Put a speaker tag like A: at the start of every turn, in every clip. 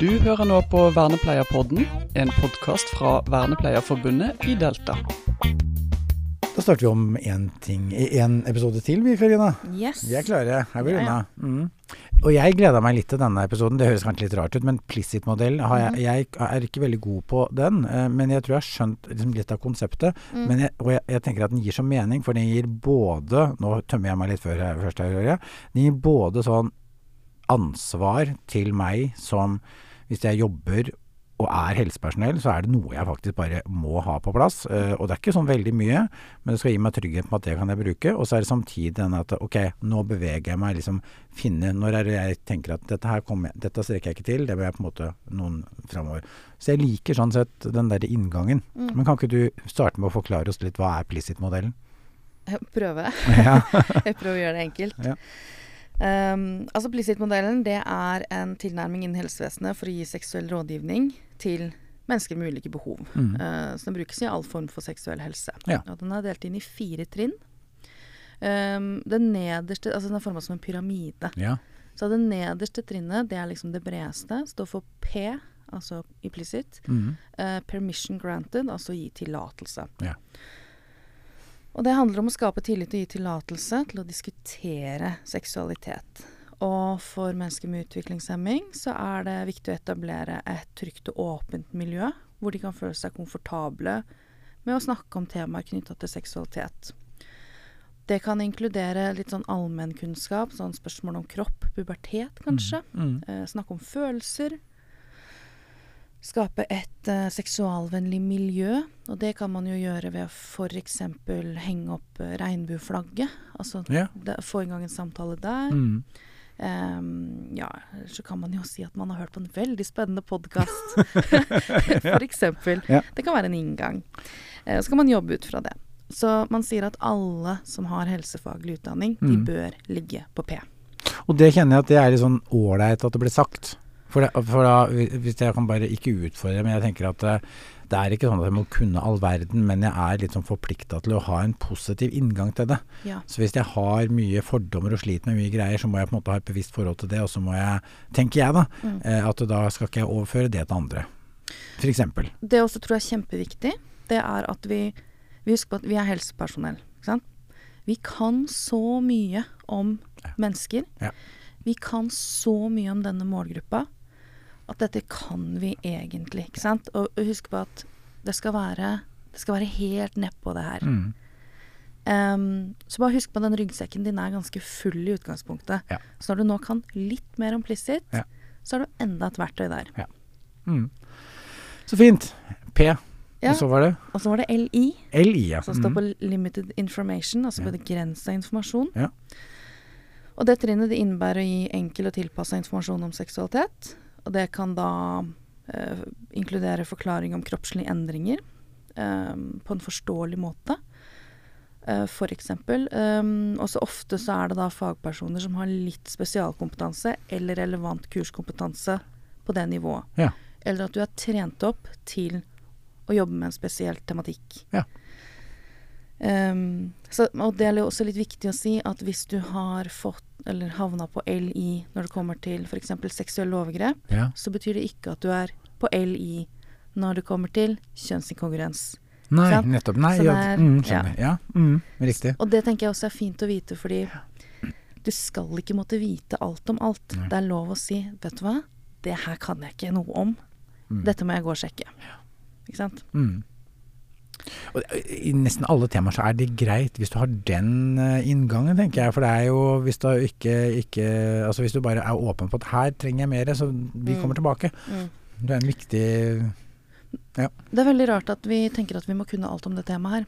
A: Du hører nå på Vernepleierpodden, en podkast fra Vernepleierforbundet i Delta.
B: Da starter vi om én ting i én episode til, vi Karina.
C: Yes.
B: Vi er klare. Her blir det unna. Mm. Og jeg gleda meg litt til denne episoden. Det høres kanskje litt rart ut, men Plissit-modell jeg, jeg er ikke veldig god på den. eh, Men jeg tror jeg har skjønt liksom litt av konseptet. Men jeg, og jeg, jeg tenker at den gir så mening, for den gir både Nå tømmer jeg meg litt før jeg, først her. Den gir både sånn ansvar til meg som hvis jeg jobber og er helsepersonell, så er det noe jeg faktisk bare må ha på plass. Eh, og det er ikke sånn veldig mye, men det skal gi meg trygghet på at det kan jeg bruke. Og så er det samtidig den at ok, nå beveger jeg meg, liksom finne Når er det jeg tenker at dette her kommer jeg, dette strekker jeg ikke til, det vil jeg på en måte noen framover. Så jeg liker sånn sett den der inngangen. Men kan ikke du starte med å forklare oss litt hva er Plicit-modellen?
C: Prøve.
B: Ja.
C: Jeg prøver å gjøre det enkelt.
B: Ja.
C: Um, altså Plicit-modellen det er en tilnærming innen helsevesenet for å gi seksuell rådgivning til mennesker med ulike behov.
B: Mm.
C: Uh, så den brukes i all form for seksuell helse.
B: Ja.
C: Og den er delt inn i fire trinn. Um, den nederste, altså Den er forma som en pyramide.
B: ja.
C: Så det nederste trinnet, det er liksom det bredeste, står for P, altså implicit.
B: Mm.
C: Uh, permission granted, altså gi tillatelse.
B: Ja.
C: Og det handler om å skape tillit og gi tillatelse til å diskutere seksualitet. Og for mennesker med utviklingshemming så er det viktig å etablere et trygt og åpent miljø, hvor de kan føle seg komfortable med å snakke om temaer knytta til seksualitet. Det kan inkludere litt sånn allmennkunnskap, sånn spørsmål om kropp, pubertet kanskje.
B: Mm.
C: Eh, snakke om følelser. Skape et eh, seksualvennlig miljø. Og det kan man jo gjøre ved å f.eks. henge opp eh, regnbueflagget. Altså
B: Ja.
C: få i gang en samtale der.
B: Mm.
C: Ehm, ja, så kan man jo si at man har hørt på en veldig spennende podkast. Eksempel.
B: Ja.
C: Det kan være en inngang. Uh, så kan man jobbe ut fra det. Så man sier at alle som har helsefaglig utdanning, de
B: Mm.
C: bør ligge på P.
B: Og det kjenner jeg at det er litt sånn ålreit at det blir sagt. For, det, for da, hvis jeg kan bare ikke utfordre, men jeg tenker at det, er ikke sånn at jeg må kunne all verden, men jeg er litt sånn forplikta til å ha en positiv inngang til det.
C: Ja.
B: Så hvis jeg har mye fordommer og sliter med mye greier, så må jeg på en måte ha et bevisst forhold til det, og så må jeg, tenker jeg da,
C: Mm.
B: eh, at da skal ikke jeg overføre det til andre. Eksempel.
C: Det også tror jeg er kjempeviktig. Det er at vi, vi husker på at vi er helsepersonell. Ikke sant? Vi kan så mye om mennesker.
B: Ja.
C: Vi kan så mye om denne målgruppa at dette kan vi egentlig. Ikke sant? Og, husk på at det skal være, det skal være helt nedpå det her.
B: Mm.
C: Um, så bare husk på at den ryggsekken din er ganske full i utgangspunktet.
B: Ja.
C: Så når du nå kan litt mer om Plissit,
B: Ja.
C: så har du enda et verktøy der.
B: Mm. Så fint. P.
C: Ja.
B: Og så var det
C: Og så var det LI.
B: LI, ja.
C: som står
B: Mm.
C: på limited information, altså
B: Ja.
C: begrensa informasjon.
B: Ja.
C: Og det trinnet det innebærer å gi enkel og tilpassa informasjon om seksualitet. Og det kan da eh, inkludere forklaring om kroppslige endringer eh, på en forståelig måte. Uh, for eksempel. Um, og så ofte så er det da fagpersoner som har litt spesialkompetanse eller relevant kurskompetanse på det nivået.
B: Ja.
C: Eller at du er trent opp til å jobbe med en spesiell tematikk.
B: Ja.
C: Um, så, og det er også litt viktig å si at hvis du har fått eller havna på LI når det kommer til f.eks. seksuelle overgrep,
B: ja.
C: så betyr det ikke at du er på LI når det kommer til kjønnsinkongruens.
B: Nei,
C: Sant?
B: nettopp. Nei,
C: er,
B: ja, mm, skjønner. Ja. Mm, riktig.
C: Og det tenker jeg også er fint å vite, fordi du skal ikke måtte vite alt om alt.
B: Nei.
C: Det er lov å si 'vet du hva, det her kan jeg ikke noe om'.
B: Mm.
C: Dette må jeg gå og sjekke. Ikke sant?
B: Mm. Og I nesten alle temaer så er det greit hvis du har den eh, inngangen, tenker jeg. For det er jo hvis du ikke, ikke Altså hvis du bare er åpen på at her trenger jeg mer, så vi
C: Mm.
B: kommer tilbake. Det er en viktig
C: Det er veldig rart at vi tenker at vi må kunne alt om det temaet her.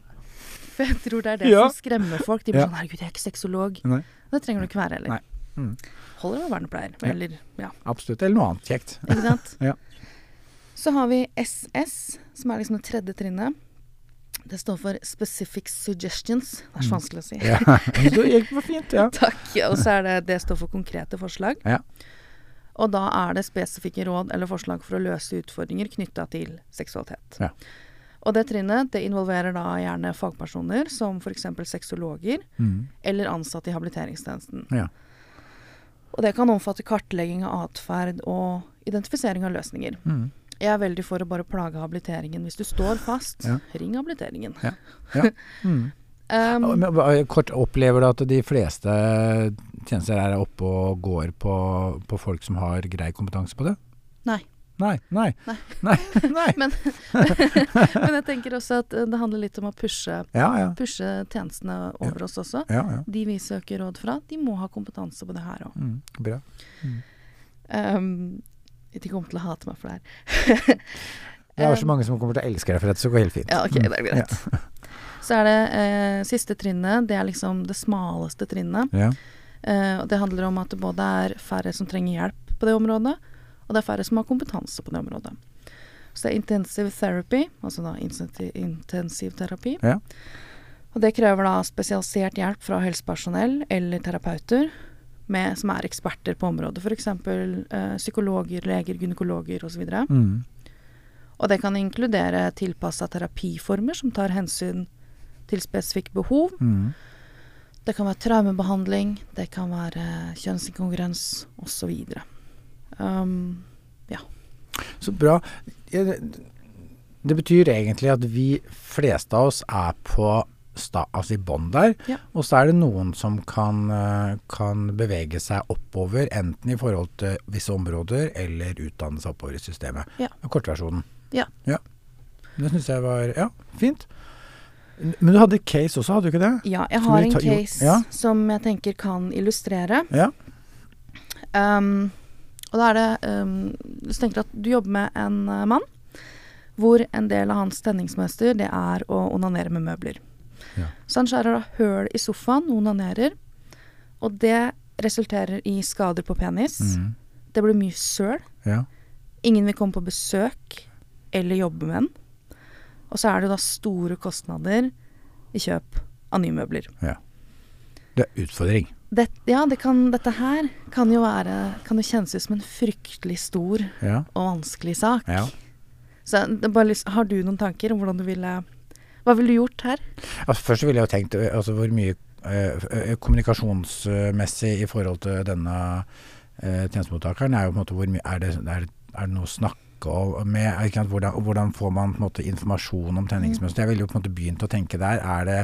C: For jeg tror det er det
B: Ja.
C: som skremmer folk. De blir
B: Ja.
C: sånn 'herregud, jeg er ikke sexolog'.
B: Nei.
C: Det trenger du ikke være heller.
B: Mm.
C: Holder med vernepleier.
B: Ja.
C: Eller ja,
B: Absolutt. Eller noe annet kjekt.
C: ikke sant.
B: Ja.
C: Så har vi SS, som er liksom det tredje trinnet. Det står for Specific Suggestions. Det er så
B: Mm.
C: vanskelig å si.
B: Ja. det gikk for fint, ja.
C: Takk. Og så er det det står for konkrete forslag.
B: Ja.
C: Og da er det spesifikke råd eller forslag for å løse utfordringer knytta til seksualitet.
B: Ja.
C: Og det trinnet det involverer da gjerne fagpersoner som f.eks. sexologer
B: Mm.
C: eller ansatte i habiliteringstjenesten.
B: Ja.
C: Og det kan omfatte kartlegging av atferd og identifisering av løsninger.
B: Mm.
C: Jeg er veldig for å bare plage habiliteringen. Hvis du står fast,
B: Ja.
C: ring habiliteringen.
B: Ja. Ja. Mm.
C: Um,
B: men Kort, opplever du at de fleste tjenester er oppe og går på, på folk som har grei kompetanse på det?
C: Nei.
B: Nei. Nei.
C: Nei.
B: Nei. nei.
C: Men, men jeg tenker også at eh, det handler litt om å pushe, pushe tjenestene over oss også. De vi søker råd fra, de må ha kompetanse på det her òg.
B: Mm, bra.
C: Um, de kommer til å hate meg for det her.
B: Det er
C: Um,
B: så mange som kommer til å elske deg for dette, så det går helt fint.
C: Ja, ok, det er greit. Så er det eh, siste trinnet. Det er liksom det smaleste trinnet.
B: Ja.
C: Eh, og det handler om at det både er færre som trenger hjelp på det området, og det er færre som har kompetanse på det området. Så det er intensive therapy, altså da intensiv, terapi.
B: Ja.
C: Og det krever da spesialisert hjelp fra helsepersonell eller terapeuter med, som er eksperter på området. F.eks. Eh, psykologer, leger, gynekologer osv.
B: Mm.
C: Og det kan inkludere tilpassa terapiformer som tar hensyn til spesifikke behov.
B: Mm.
C: Det kan være traumebehandling, det kan være kjønnsinkongruens osv. Um,
B: Så bra. Det, det betyr egentlig at vi fleste av oss er på sta, altså i bånn der,
C: Ja.
B: og så er det noen som kan, eh, kan bevege seg oppover, enten i forhold til visse områder, eller utdanne seg oppover i systemet.
C: Ja.
B: Kortversjonen.
C: Ja.
B: Det syns jeg var Ja, fint. Men du hadde case også, hadde du ikke det?
C: ja, jeg har en case
B: ja.
C: som jeg tenker kan illustrere.
B: Ja.
C: Um, og da er det um, Hvis du tenker at du jobber med en eh, mann hvor en del av hans tenningsmønster det er å onanere med møbler.
B: Ja.
C: Så han skjærer da høl i sofaen onanerer. Og det resulterer i skader på penis.
B: Mm.
C: Det blir mye søl.
B: ja.
C: Ingen vil komme på besøk eller jobbe med den. Og så er det da store kostnader i kjøp av nye møbler.
B: Det er utfordring.
C: Det, ja, det kan, dette her kan jo være Kan jo kjennes ut som en fryktelig stor
B: Ja.
C: og vanskelig sak.
B: ja.
C: Så bare har du noen tanker om hvordan du ville Hva ville du gjort her?
B: Altså, først ville jeg jo tenkt altså, hvor mye ø, ø, kommunikasjonsmessig i forhold til denne eh, tjenestemottakeren er jo på en måte hvor mye Er det, er er det noe å snakke med? Ikke hvordan, hvordan får man måte informasjon om tenningsmønster? Jeg ville jo på en måte begynt å tenke der. Er det,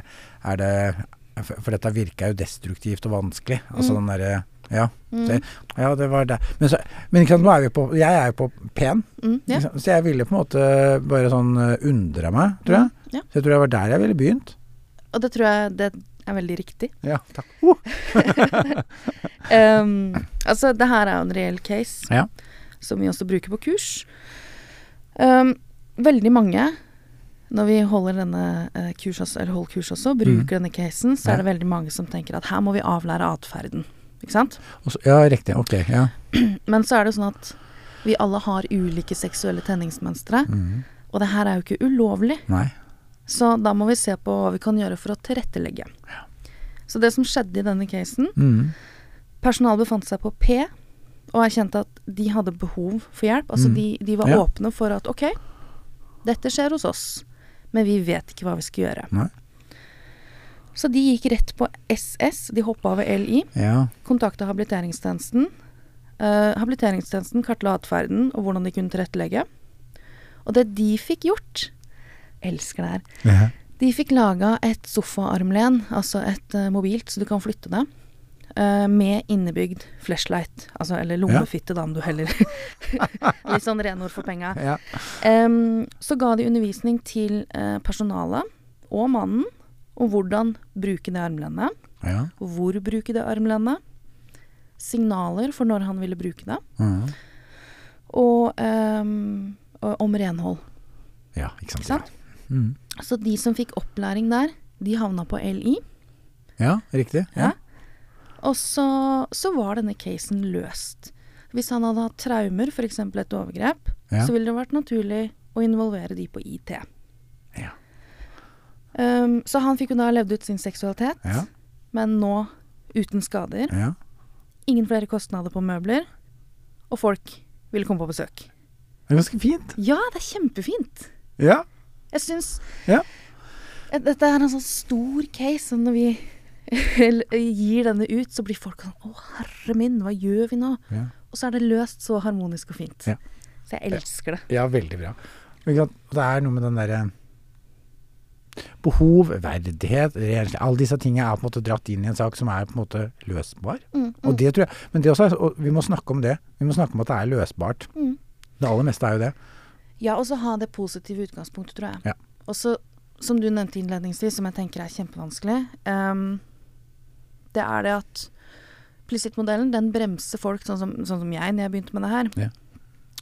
B: er det for, dette virker jo destruktivt og vanskelig. Altså den derre ja, så, ja, det var det. Men, så, men sant, er vi på Jeg er jo på pen.
C: Mm, ja.
B: Så jeg ville på en måte bare sånn ø, undre meg, tror jeg.
C: Mm, ja.
B: Så jeg tror det var der jeg ville begynt.
C: Og det tror jeg det er veldig riktig.
B: Ja, takk. Uh.
C: Um, altså, det her er jo en reell case
B: Ja.
C: som vi også bruker på kurs. Um, veldig mange, når vi holder denne eh, kurs eller holder kurs også, bruker denne casen, så er det veldig mange som tenker at her må vi avlære atferden. Ikke sant?
B: Så- ja, riktig. Ok. Ja.
C: Men så er det sånn at vi alle har ulike seksuelle tenningsmønstre,
B: Mm.
C: og det her er jo ikke ulovlig.
B: Nei.
C: Så da må vi se på hva vi kan gjøre for å tilrettelegge. Ja. Så det som skjedde i denne casen
B: mm.
C: Personalet befant seg på P og erkjente at de hadde behov for hjelp. Altså
B: Mm.
C: de, de var
B: Ja.
C: åpne for at ok, dette skjer hos oss, men vi vet ikke hva vi skal gjøre.
B: Nei.
C: Så de gikk rett på SS, de hoppa over LI,
B: Ja.
C: kontakta habiliteringstjenesten. Uh, habiliteringstjenesten kartla atferden og hvordan de kunne tilrettelegge. Og det de fikk gjort Elsker det her.
B: ja.
C: De fikk laga et sofaarmlen, altså et uh, mobilt, så du kan flytte det. Uh, med innebygd flashlight, altså, eller lommefitte, da, om du heller Litt sånn renord for penga.
B: ja.
C: Um, så ga de undervisning til personalet og mannen om hvordan bruke det armlenet.
B: ja.
C: Hvor bruke det armlenet. Signaler for når han ville bruke det.
B: Mm.
C: Og, um, om renhold.
B: ja ikke sant.
C: Ikke sant?
B: Ja. Mm.
C: Så de som fikk opplæring der, de havna på LI.
B: ja, riktig. Ja.
C: Og så, så var denne casen løst. Hvis han hadde hatt traumer, f.eks. et overgrep, så ville det vært naturlig å involvere de på IT. Um, så han fikk jo da levd ut sin seksualitet,
B: Ja.
C: men nå uten skader.
B: ja.
C: Ingen flere kostnader på møbler, og folk ville komme på besøk.
B: Det er ganske fint.
C: Ja, det er kjempefint!
B: Ja.
C: Jeg syns
B: Ja.
C: Eh, Dette er en sånn stor case. Når vi gir denne ut, så blir folk sånn Å, herre min, hva gjør vi nå?
B: Ja.
C: Og så er det løst så harmonisk og fint.
B: Ja.
C: Så jeg elsker det.
B: Ja, veldig bra. Det er noe med den derre Behov, verdighet, alle disse tingene er på en måte dratt inn i en sak som er på en måte løsbar.
C: Mm,
B: Og det tror jeg, Men det også er, og vi må snakke om det. Vi må snakke om at det er løsbart.
C: Mm.
B: Det aller meste er jo det.
C: Ja, og så ha det positive utgangspunktet, tror jeg.
B: Ja.
C: Og så, som du nevnte innledningsvis, som jeg tenker er kjempevanskelig, um, det er det at Plisit-modellen, den bremser folk, sånn som, sånn som jeg når jeg begynte med det her.
B: Ja.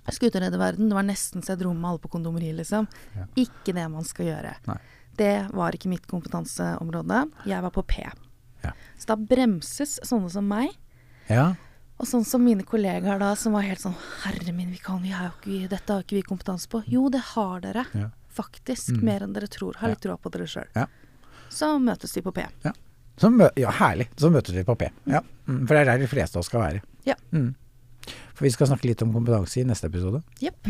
C: Verden. Det var nesten så jeg dro med alle på kondomeriet, liksom.
B: Ja.
C: Ikke det man skal gjøre.
B: Nei.
C: Det var ikke mitt kompetanseområde. Jeg var på P.
B: Ja.
C: Så da bremses sånne som meg,
B: Ja.
C: og sånn som mine kollegaer da, som var helt sånn Herre min, vi kan, vi har jo ikke, dette har ikke vi kompetanse på. Jo, det har dere.
B: Ja.
C: Faktisk.
B: Mm.
C: Mer enn dere tror. Har litt troa på dere sjøl.
B: Ja.
C: Så møtes vi på P.
B: Ja, herlig. Så møtes vi på P. Ja. Mm, for det er der de fleste av oss skal være.
C: Ja.
B: Mm. For vi skal snakke litt om kompetanse i neste episode.
C: Jepp.